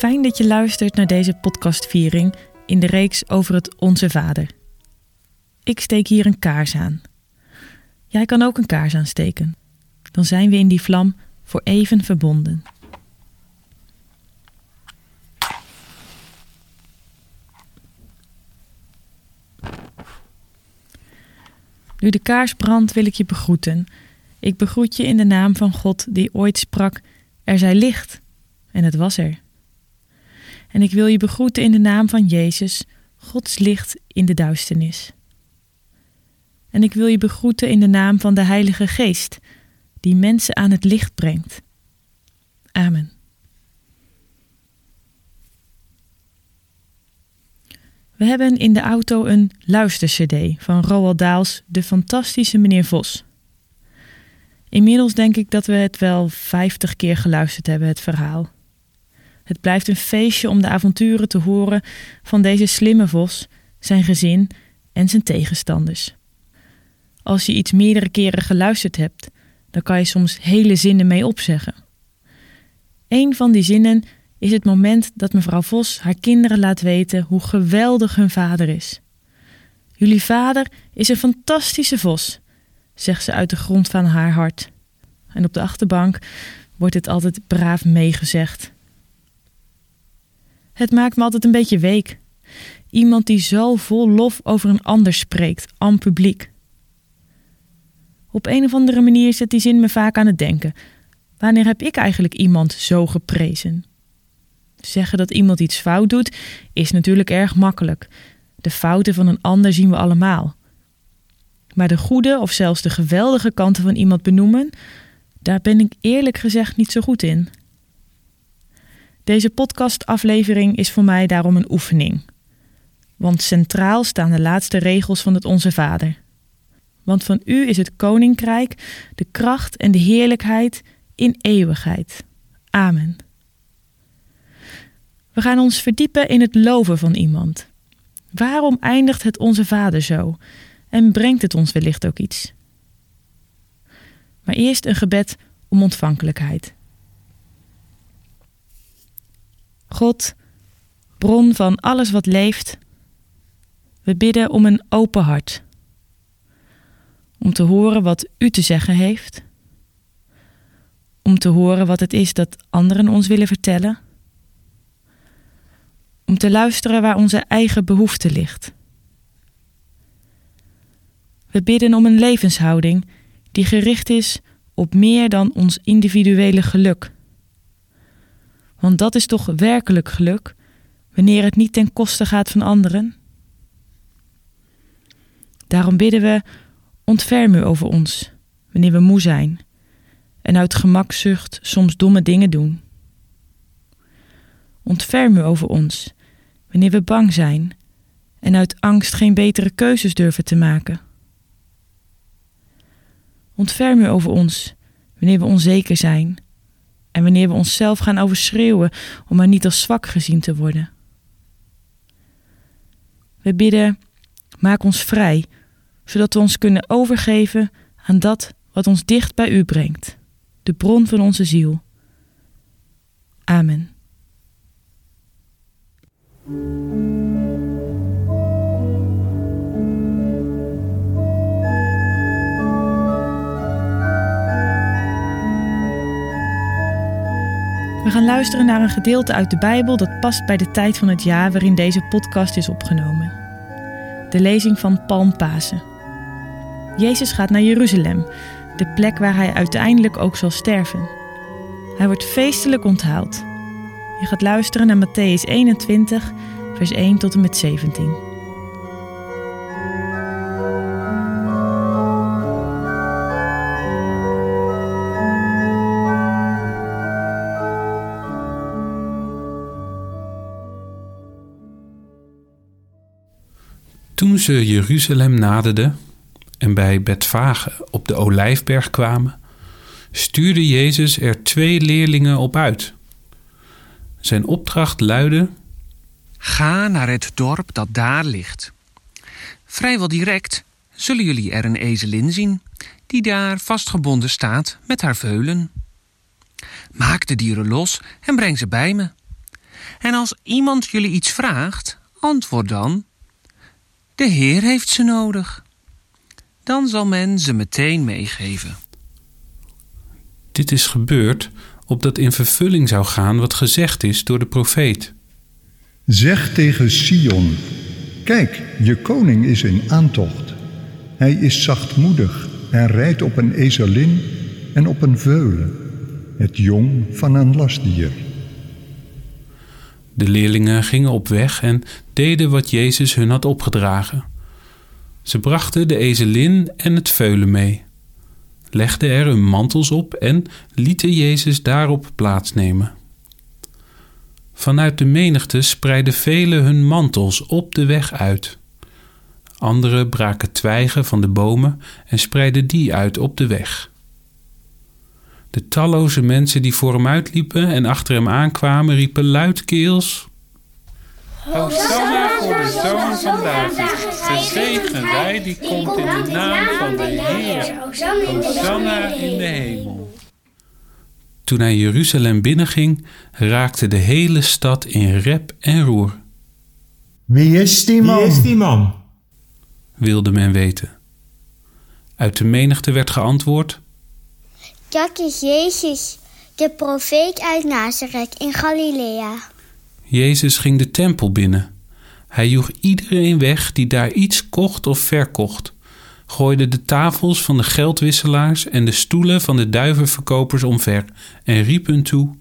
Fijn dat je luistert naar deze podcastviering in de reeks over het Onze Vader. Ik steek hier een kaars aan. Jij kan ook een kaars aansteken. Dan zijn we in die vlam voor even verbonden. Nu de kaars brandt, wil ik je begroeten. Ik begroet je in de naam van God die ooit sprak: Er zij licht. En het was er. En ik wil je begroeten in de naam van Jezus, Gods licht in de duisternis. En ik wil je begroeten in de naam van de Heilige Geest, die mensen aan het licht brengt. Amen. We hebben in de auto een luister-CD van Roald Daals, De Fantastische Meneer Vos. Inmiddels denk ik dat we het wel vijftig keer geluisterd hebben, het verhaal. Het blijft een feestje om de avonturen te horen van deze slimme vos, zijn gezin en zijn tegenstanders. Als je iets meerdere keren geluisterd hebt, dan kan je soms hele zinnen mee opzeggen. Een van die zinnen is het moment dat mevrouw Vos haar kinderen laat weten hoe geweldig hun vader is. Jullie vader is een fantastische vos, zegt ze uit de grond van haar hart. En op de achterbank wordt het altijd braaf meegezegd. Het maakt me altijd een beetje week. Iemand die zo vol lof over een ander spreekt, aan publiek. Op een of andere manier zet die zin me vaak aan het denken. Wanneer heb ik eigenlijk iemand zo geprezen? Zeggen dat iemand iets fout doet is natuurlijk erg makkelijk. De fouten van een ander zien we allemaal. Maar de goede of zelfs de geweldige kanten van iemand benoemen, daar ben ik eerlijk gezegd niet zo goed in. Deze podcastaflevering is voor mij daarom een oefening. Want centraal staan de laatste regels van het Onze Vader. Want van u is het koninkrijk, de kracht en de heerlijkheid in eeuwigheid. Amen. We gaan ons verdiepen in het loven van iemand. Waarom eindigt het Onze Vader zo? En brengt het ons wellicht ook iets? Maar eerst een gebed om ontvankelijkheid. God, bron van alles wat leeft, we bidden om een open hart. Om te horen wat U te zeggen heeft. Om te horen wat het is dat anderen ons willen vertellen. Om te luisteren waar onze eigen behoefte ligt. We bidden om een levenshouding die gericht is op meer dan ons individuele geluk. Want dat is toch werkelijk geluk, wanneer het niet ten koste gaat van anderen? Daarom bidden we: ontferm u over ons, wanneer we moe zijn en uit gemakzucht soms domme dingen doen. Ontferm u over ons, wanneer we bang zijn en uit angst geen betere keuzes durven te maken. Ontferm u over ons, wanneer we onzeker zijn en wanneer we onszelf gaan overschreeuwen om maar niet als zwak gezien te worden. We bidden, maak ons vrij, zodat we ons kunnen overgeven aan dat wat ons dicht bij U brengt, de bron van onze ziel. Amen. We gaan luisteren naar een gedeelte uit de Bijbel dat past bij de tijd van het jaar waarin deze podcast is opgenomen. De lezing van Palmpasen. Jezus gaat naar Jeruzalem, de plek waar hij uiteindelijk ook zal sterven. Hij wordt feestelijk onthaald. Je gaat luisteren naar Matthäus 21, vers 1 tot en met 17. Toen ze Jeruzalem naderden en bij Betfage op de Olijfberg kwamen, stuurde Jezus er twee leerlingen op uit. Zijn opdracht luidde: Ga naar het dorp dat daar ligt. Vrijwel direct zullen jullie er een ezelin zien, die daar vastgebonden staat met haar veulen. Maak de dieren los en breng ze bij me. En als iemand jullie iets vraagt, antwoord dan: De Heer heeft ze nodig. Dan zal men ze meteen meegeven. Dit is gebeurd opdat in vervulling zou gaan wat gezegd is door de profeet. Zeg tegen Sion: Kijk, je koning is in aantocht. Hij is zachtmoedig en rijdt op een ezelin en op een veulen, het jong van een lastdier. De leerlingen gingen op weg en deden wat Jezus hun had opgedragen. Ze brachten de ezelin en het veulen mee, legden er hun mantels op en lieten Jezus daarop plaatsnemen. Vanuit de menigte spreidden velen hun mantels op de weg uit. Anderen braken twijgen van de bomen en spreidden die uit op de weg. De talloze mensen die voor hem uitliepen en achter hem aankwamen, riepen luidkeels: Hosanna voor de zoon van David. Gezegend hij die komt in de naam van de Heer. Hosanna in de hemel. Toen hij Jeruzalem binnenging, raakte de hele stad in rep en roer. Wie is die man? Wie is die man? wilde men weten. Uit de menigte werd geantwoord: Dat is Jezus, de profeet uit Nazareth in Galilea. Jezus ging de tempel binnen. Hij joeg iedereen weg die daar iets kocht of verkocht, gooide de tafels van de geldwisselaars en de stoelen van de duivenverkopers omver en riep hun toe: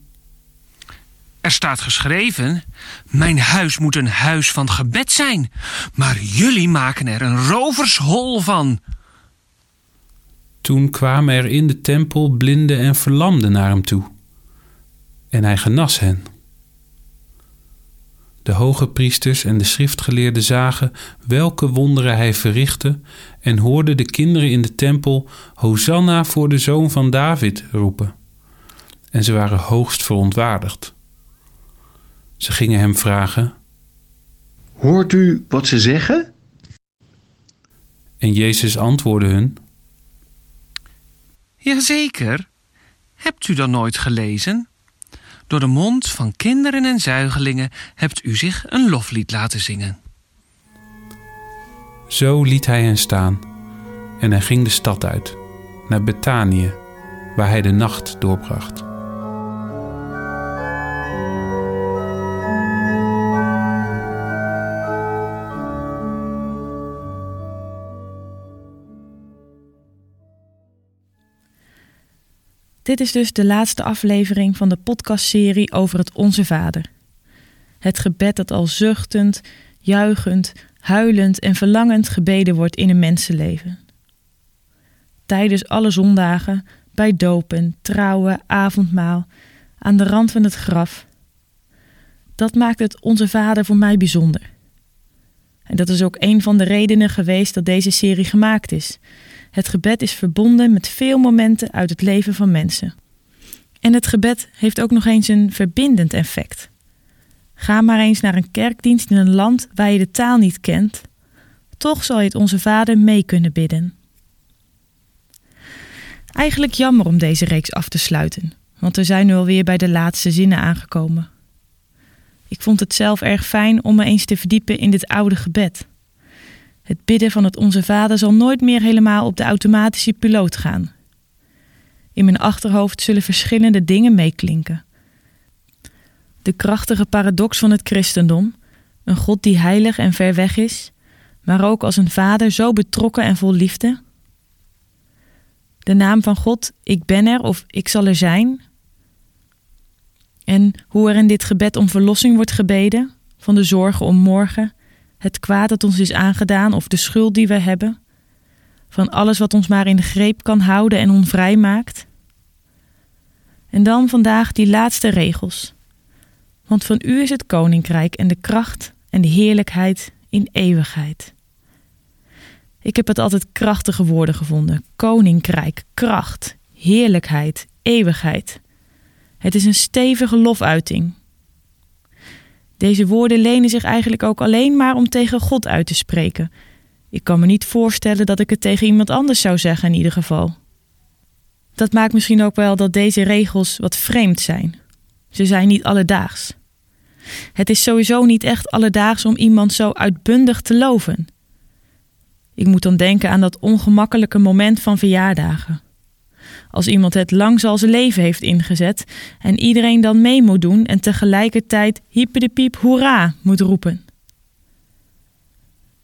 Er staat geschreven: Mijn huis moet een huis van gebed zijn, maar jullie maken er een rovershol van. Toen kwamen er in de tempel blinden en verlamden naar hem toe. En hij genas hen. De hoge priesters en de schriftgeleerden zagen welke wonderen hij verrichtte en hoorden de kinderen in de tempel Hosanna voor de zoon van David roepen. En ze waren hoogst verontwaardigd. Ze gingen hem vragen Hoort u wat ze zeggen? en Jezus antwoordde hun: Jazeker. Hebt u dan nooit gelezen? Door de mond van kinderen en zuigelingen hebt u zich een loflied laten zingen. Zo liet hij hen staan en hij ging de stad uit, naar Betanië, waar hij de nacht doorbracht. Dit is dus de laatste aflevering van de podcastserie over het Onze Vader. Het gebed dat al zuchtend, juichend, huilend en verlangend gebeden wordt in een mensenleven. Tijdens alle zondagen, bij dopen, trouwen, avondmaal, aan de rand van het graf. Dat maakt het Onze Vader voor mij bijzonder. En dat is ook een van de redenen geweest dat deze serie gemaakt is. Het gebed is verbonden met veel momenten uit het leven van mensen. En het gebed heeft ook nog eens een verbindend effect. Ga maar eens naar een kerkdienst in een land waar je de taal niet kent. Toch zal je het onze Vader mee kunnen bidden. Eigenlijk jammer om deze reeks af te sluiten, want we zijn nu alweer bij de laatste zinnen aangekomen. Ik vond het zelf erg fijn om me eens te verdiepen in dit oude gebed. Het bidden van het Onze Vader zal nooit meer helemaal op de automatische piloot gaan. In mijn achterhoofd zullen verschillende dingen meeklinken. De krachtige paradox van het christendom, een God die heilig en ver weg is, maar ook als een vader zo betrokken en vol liefde. De naam van God, ik ben er of ik zal er zijn. En hoe er in dit gebed om verlossing wordt gebeden, van de zorgen om morgen, het kwaad dat ons is aangedaan of de schuld die we hebben, van alles wat ons maar in de greep kan houden en onvrij maakt. En dan vandaag die laatste regels. Want van u is het koninkrijk en de kracht en de heerlijkheid in eeuwigheid. Ik heb het altijd krachtige woorden gevonden: koninkrijk, kracht, heerlijkheid, eeuwigheid. Het is een stevige lofuiting. Deze woorden lenen zich eigenlijk ook alleen maar om tegen God uit te spreken. Ik kan me niet voorstellen dat ik het tegen iemand anders zou zeggen in ieder geval. Dat maakt misschien ook wel dat deze regels wat vreemd zijn. Ze zijn niet alledaags. Het is sowieso niet echt alledaags om iemand zo uitbundig te loven. Ik moet dan denken aan dat ongemakkelijke moment van verjaardagen. Als iemand het lang zal zijn leven heeft ingezet en iedereen dan mee moet doen en tegelijkertijd hyper de piep hoera moet roepen.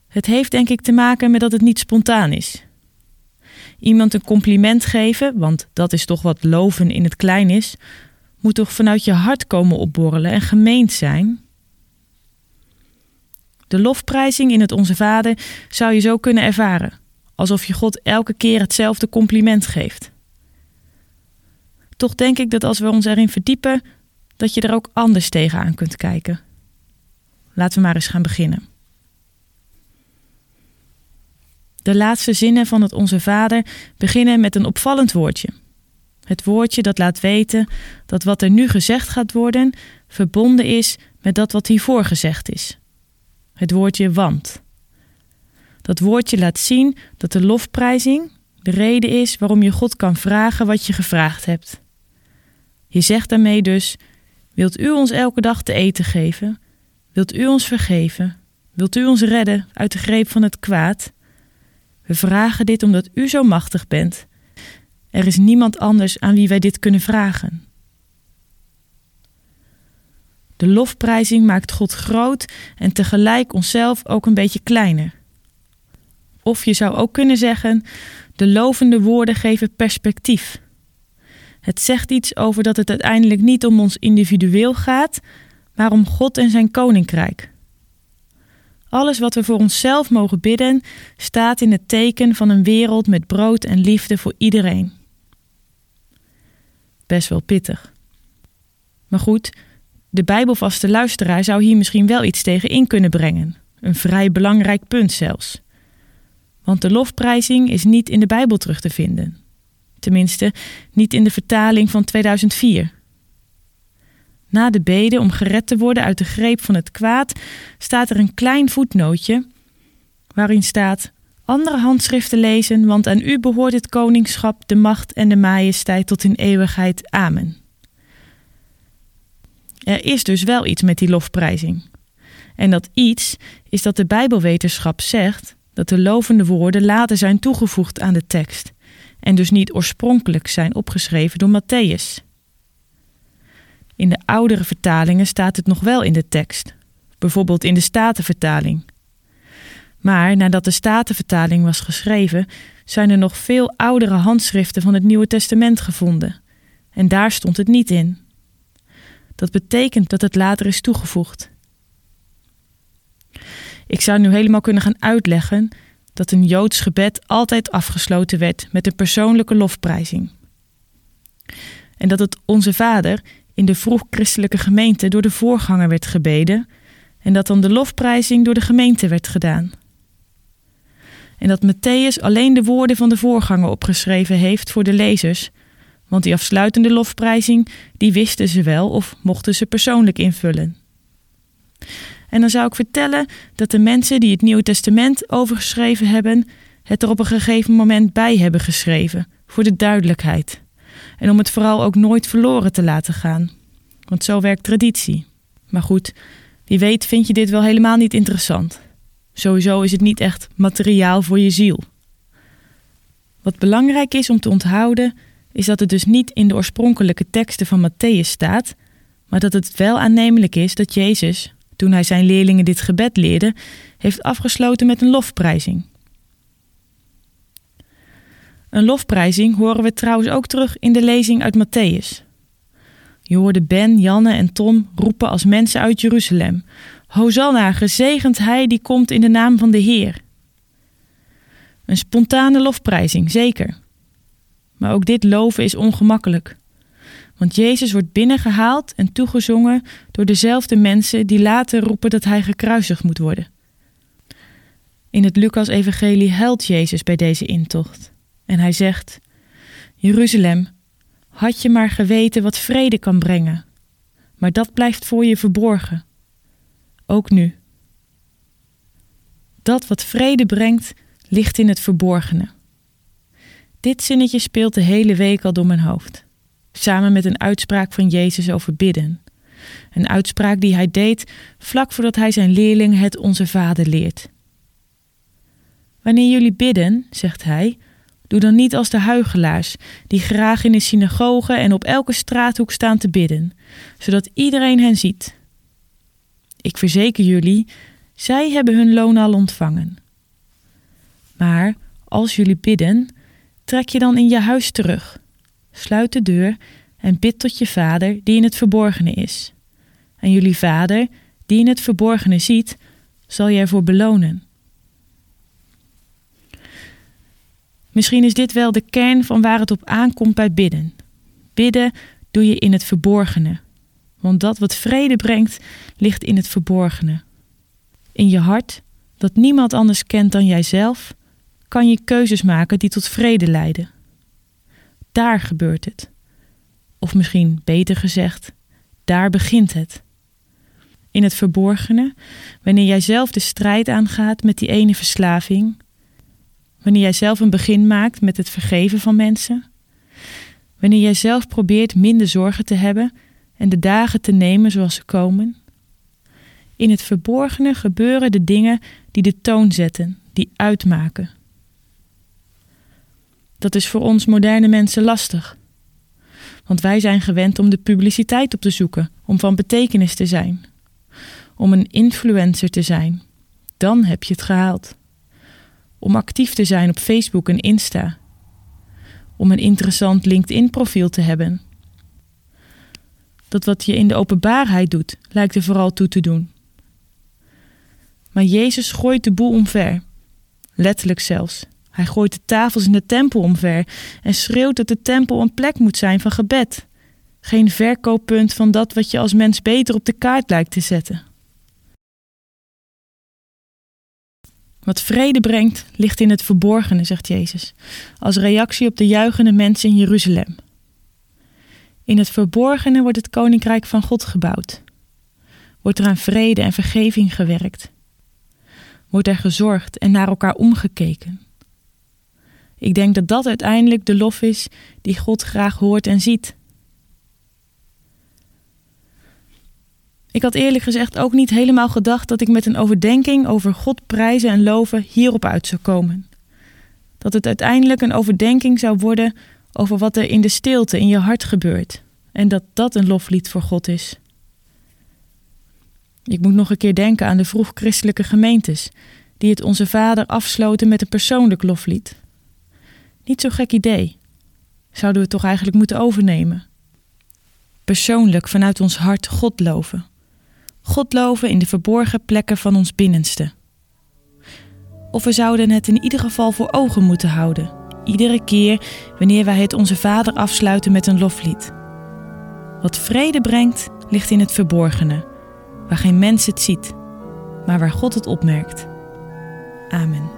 Het heeft denk ik te maken met dat het niet spontaan is. Iemand een compliment geven, want dat is toch wat loven in het klein is, moet toch vanuit je hart komen opborrelen en gemeend zijn? De lofprijzing in het Onze Vader zou je zo kunnen ervaren, alsof je God elke keer hetzelfde compliment geeft. Toch denk ik dat als we ons erin verdiepen, dat je er ook anders tegenaan kunt kijken. Laten we maar eens gaan beginnen. De laatste zinnen van het Onze Vader beginnen met een opvallend woordje. Het woordje dat laat weten dat wat er nu gezegd gaat worden verbonden is met dat wat hiervoor gezegd is. Het woordje want. Dat woordje laat zien dat de lofprijzing de reden is waarom je God kan vragen wat je gevraagd hebt. Je zegt daarmee dus: Wilt u ons elke dag te eten geven? Wilt u ons vergeven? Wilt u ons redden uit de greep van het kwaad? We vragen dit omdat u zo machtig bent. Er is niemand anders aan wie wij dit kunnen vragen. De lofprijzing maakt God groot en tegelijk onszelf ook een beetje kleiner. Of je zou ook kunnen zeggen: de lovende woorden geven perspectief. Het zegt iets over dat het uiteindelijk niet om ons individueel gaat, maar om God en zijn koninkrijk. Alles wat we voor onszelf mogen bidden, staat in het teken van een wereld met brood en liefde voor iedereen. Best wel pittig. Maar goed, de Bijbelvaste luisteraar zou hier misschien wel iets tegen in kunnen brengen. Een vrij belangrijk punt zelfs. Want de lofprijzing is niet in de Bijbel terug te vinden. Tenminste, niet in de vertaling van 2004. Na de bede om gered te worden uit de greep van het kwaad staat er een klein voetnootje waarin staat: Andere handschriften lezen, want aan u behoort het koningschap, de macht en de majesteit tot in eeuwigheid. Amen. Er is dus wel iets met die lofprijzing. En dat iets is dat de Bijbelwetenschap zegt dat de lovende woorden later zijn toegevoegd aan de tekst en dus niet oorspronkelijk zijn opgeschreven door Matthäus. In de oudere vertalingen staat het nog wel in de tekst, bijvoorbeeld in de Statenvertaling. Maar nadat de Statenvertaling was geschreven, zijn er nog veel oudere handschriften van het Nieuwe Testament gevonden, en daar stond het niet in. Dat betekent dat het later is toegevoegd. Ik zou nu helemaal kunnen gaan uitleggen dat een Joods gebed altijd afgesloten werd met een persoonlijke lofprijzing. En dat het Onze Vader in de vroeg-christelijke gemeente door de voorganger werd gebeden en dat dan de lofprijzing door de gemeente werd gedaan. En dat Matthäus alleen de woorden van de voorganger opgeschreven heeft voor de lezers, want die afsluitende lofprijzing, die wisten ze wel of mochten ze persoonlijk invullen. En dan zou ik vertellen dat de mensen die het Nieuwe Testament overgeschreven hebben, het er op een gegeven moment bij hebben geschreven, voor de duidelijkheid. En om het vooral ook nooit verloren te laten gaan. Want zo werkt traditie. Maar goed, wie weet vind je dit wel helemaal niet interessant. Sowieso is het niet echt materiaal voor je ziel. Wat belangrijk is om te onthouden, is dat het dus niet in de oorspronkelijke teksten van Matthäus staat, maar dat het wel aannemelijk is dat Jezus, toen hij zijn leerlingen dit gebed leerde, heeft afgesloten met een lofprijzing. Een lofprijzing horen we trouwens ook terug in de lezing uit Matthäus. Je hoorde Ben, Janne en Tom roepen als mensen uit Jeruzalem: Hosanna, gezegend hij die komt in de naam van de Heer. Een spontane lofprijzing, zeker. Maar ook dit loven is ongemakkelijk. Want Jezus wordt binnengehaald en toegezongen door dezelfde mensen die later roepen dat hij gekruisigd moet worden. In het Lucas-evangelie huilt Jezus bij deze intocht. En hij zegt: Jeruzalem, had je maar geweten wat vrede kan brengen. Maar dat blijft voor je verborgen. Ook nu. Dat wat vrede brengt, ligt in het verborgene. Dit zinnetje speelt de hele week al door mijn hoofd. Samen met een uitspraak van Jezus over bidden. Een uitspraak die hij deed vlak voordat hij zijn leerling het Onze Vader leert. Wanneer jullie bidden, zegt hij, doe dan niet als de huigelaars, die graag in de synagoge en op elke straathoek staan te bidden, zodat iedereen hen ziet. Ik verzeker jullie, zij hebben hun loon al ontvangen. Maar als jullie bidden, trek je dan in je huis terug, sluit de deur en bid tot je vader die in het verborgene is. En jullie vader, die in het verborgene ziet, zal je ervoor belonen. Misschien is dit wel de kern van waar het op aankomt bij bidden. Bidden doe je in het verborgene, want dat wat vrede brengt, ligt in het verborgene. In je hart, dat niemand anders kent dan jijzelf, kan je keuzes maken die tot vrede leiden. Daar gebeurt het. Of misschien beter gezegd, daar begint het. In het verborgene, wanneer jij zelf de strijd aangaat met die ene verslaving, wanneer jij zelf een begin maakt met het vergeven van mensen, wanneer jij zelf probeert minder zorgen te hebben en de dagen te nemen zoals ze komen. In het verborgene gebeuren de dingen die de toon zetten, die uitmaken. Dat is voor ons moderne mensen lastig. Want wij zijn gewend om de publiciteit op te zoeken, om van betekenis te zijn, om een influencer te zijn. Dan heb je het gehaald. Om actief te zijn op Facebook en Insta. Om een interessant LinkedIn-profiel te hebben. Dat wat je in de openbaarheid doet, lijkt er vooral toe te doen. Maar Jezus gooit de boel omver. Letterlijk zelfs. Hij gooit de tafels in de tempel omver en schreeuwt dat de tempel een plek moet zijn van gebed. Geen verkooppunt van dat wat je als mens beter op de kaart lijkt te zetten. Wat vrede brengt, ligt in het verborgene, zegt Jezus, als reactie op de juichende mensen in Jeruzalem. In het verborgene wordt het koninkrijk van God gebouwd. Wordt er aan vrede en vergeving gewerkt. Wordt er gezorgd en naar elkaar omgekeken. Ik denk dat dat uiteindelijk de lof is die God graag hoort en ziet. Ik had eerlijk gezegd ook niet helemaal gedacht dat ik met een overdenking over God prijzen en loven hierop uit zou komen. Dat het uiteindelijk een overdenking zou worden over wat er in de stilte in je hart gebeurt en dat dat een loflied voor God is. Ik moet nog een keer denken aan de vroeg-christelijke gemeentes, die het Onze Vader afsloten met een persoonlijk loflied. Niet zo'n gek idee. Zouden we toch eigenlijk moeten overnemen? Persoonlijk vanuit ons hart God loven. God loven in de verborgen plekken van ons binnenste. Of we zouden het in ieder geval voor ogen moeten houden, iedere keer wanneer wij het Onze Vader afsluiten met een loflied. Wat vrede brengt, ligt in het verborgene, waar geen mens het ziet, maar waar God het opmerkt. Amen.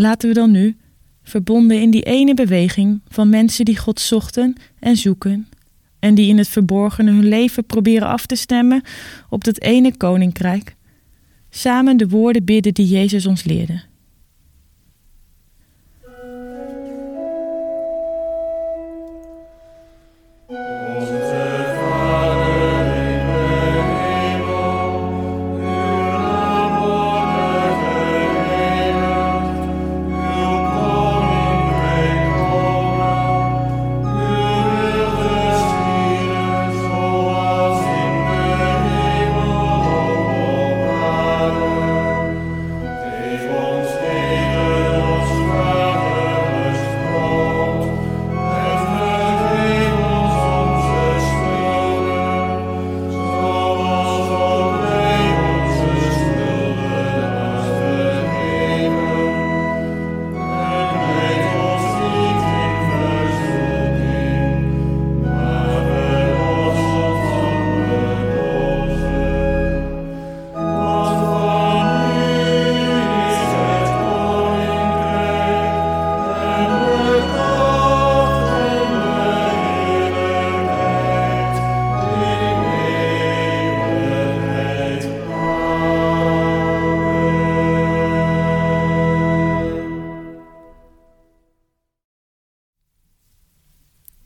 Laten we dan nu, verbonden in die ene beweging van mensen die God zochten en zoeken, en die in het verborgene hun leven proberen af te stemmen op dat ene koninkrijk, samen de woorden bidden die Jezus ons leerde.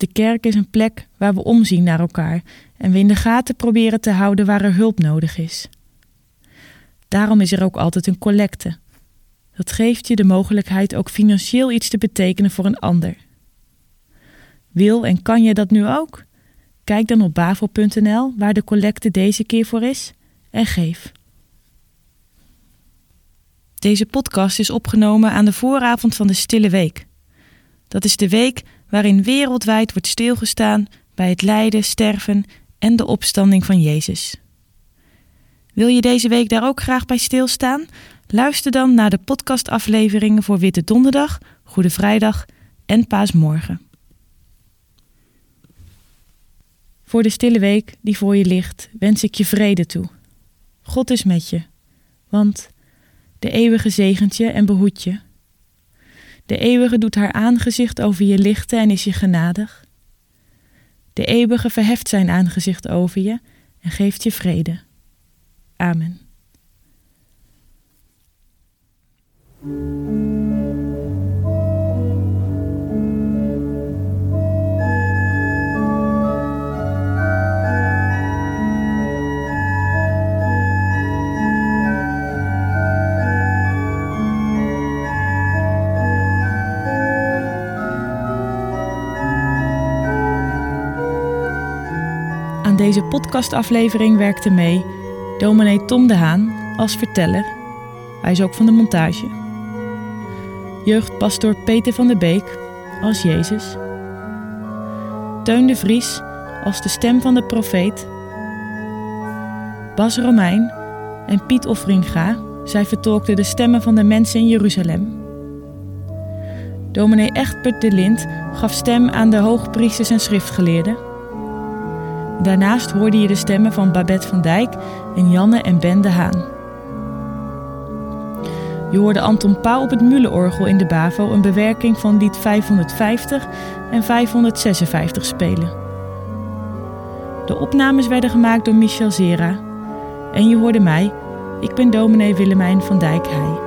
De kerk is een plek waar we omzien naar elkaar en we in de gaten proberen te houden waar er hulp nodig is. Daarom is er ook altijd een collecte. Dat geeft je de mogelijkheid ook financieel iets te betekenen voor een ander. Wil en kan je dat nu ook? Kijk dan op bavo.nl waar de collecte deze keer voor is en geef. Deze podcast is opgenomen aan de vooravond van de Stille Week. Dat is de week waarin wereldwijd wordt stilgestaan bij het lijden, sterven en de opstanding van Jezus. Wil je deze week daar ook graag bij stilstaan? Luister dan naar de podcastafleveringen voor Witte Donderdag, Goede Vrijdag en Paasmorgen. Voor de stille week die voor je ligt, wens ik je vrede toe. God is met je, want de eeuwige zegent je en behoedt je. De eeuwige doet haar aangezicht over je lichten en is je genadig. De eeuwige verheft zijn aangezicht over je en geeft je vrede. Amen. Aan deze podcastaflevering werkte mee dominee Tom de Haan als verteller. Hij is ook van de montage. Jeugdpastoor Peter van der Beek als Jezus. Teun de Vries als de stem van de profeet. Bas Romein en Piet Offringa, zij vertolkten de stemmen van de mensen in Jeruzalem. Dominee Echtbert de Lind gaf stem aan de hoogpriesters en schriftgeleerden. Daarnaast hoorde je de stemmen van Babette van Dijk en Janne en Ben de Haan. Je hoorde Anton Pauw op het Mulenorgel in de BAVO een bewerking van lied 550 en 556 spelen. De opnames werden gemaakt door Michel Zera. En je hoorde mij, ik ben dominee Willemijn van Dijk Heij.